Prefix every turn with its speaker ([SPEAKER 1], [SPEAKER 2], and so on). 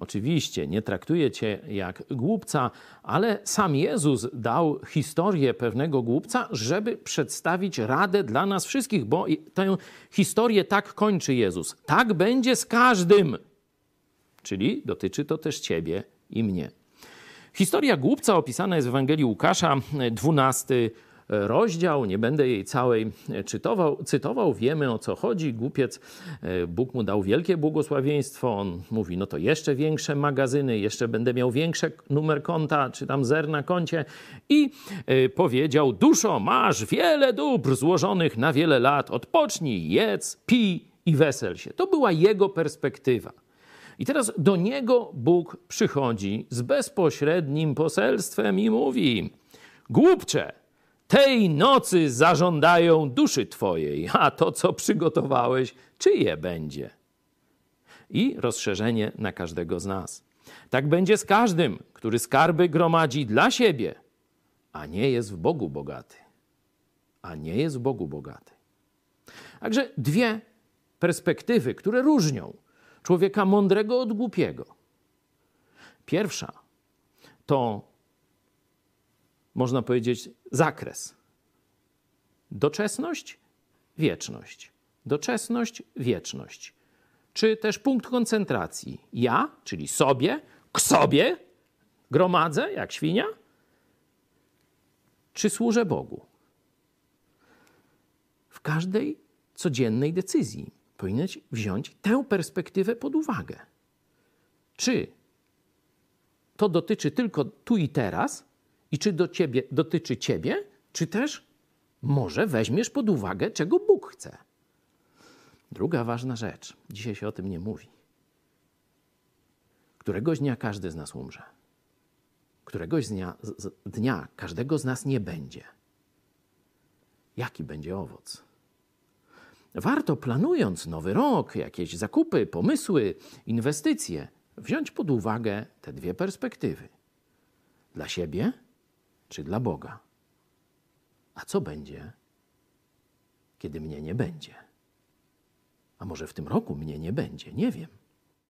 [SPEAKER 1] Oczywiście nie traktuje cię jak głupca, ale sam Jezus dał historię pewnego głupca, żeby przedstawić radę dla nas wszystkich, bo tę historię tak kończy Jezus. Tak będzie z każdym. Czyli dotyczy to też ciebie i mnie. Historia głupca opisana jest w Ewangelii Łukasza, 12 rozdział, nie będę jej całej czytował, cytował, wiemy o co chodzi. Głupiec, e, Bóg mu dał wielkie błogosławieństwo, on mówi, no to jeszcze większe magazyny, jeszcze będę miał większy numer konta, czy tam zer na koncie i e, powiedział, duszo, masz wiele dóbr złożonych na wiele lat, odpocznij, jedz, pij i wesel się. To była jego perspektywa. I teraz do niego Bóg przychodzi z bezpośrednim poselstwem i mówi: Głupcze, tej nocy zażądają duszy Twojej, a to, co przygotowałeś, czyje będzie? I rozszerzenie na każdego z nas. Tak będzie z każdym, który skarby gromadzi dla siebie, a nie jest w Bogu bogaty. A nie jest w Bogu bogaty. Także dwie perspektywy, które różnią człowieka mądrego od głupiego. Pierwsza to można powiedzieć, zakres. Doczesność, wieczność. Doczesność, wieczność. Czy też punkt koncentracji. Ja, czyli sobie, k sobie gromadzę jak świnia, czy służę Bogu? W każdej codziennej decyzji powinieneś wziąć tę perspektywę pod uwagę. Czy to dotyczy tylko tu i teraz, i czy do ciebie, dotyczy ciebie, czy też może weźmiesz pod uwagę, czego Bóg chce. Druga ważna rzecz, dzisiaj się o tym nie mówi. Któregoś dnia każdy z nas umrze. Któregoś dnia, dnia każdego z nas nie będzie. Jaki będzie owoc? Warto planując nowy rok, jakieś zakupy, pomysły, inwestycje, wziąć pod uwagę te dwie perspektywy. Dla siebie czy dla Boga. A co będzie, kiedy mnie nie będzie? A może w tym roku mnie nie będzie? Nie wiem.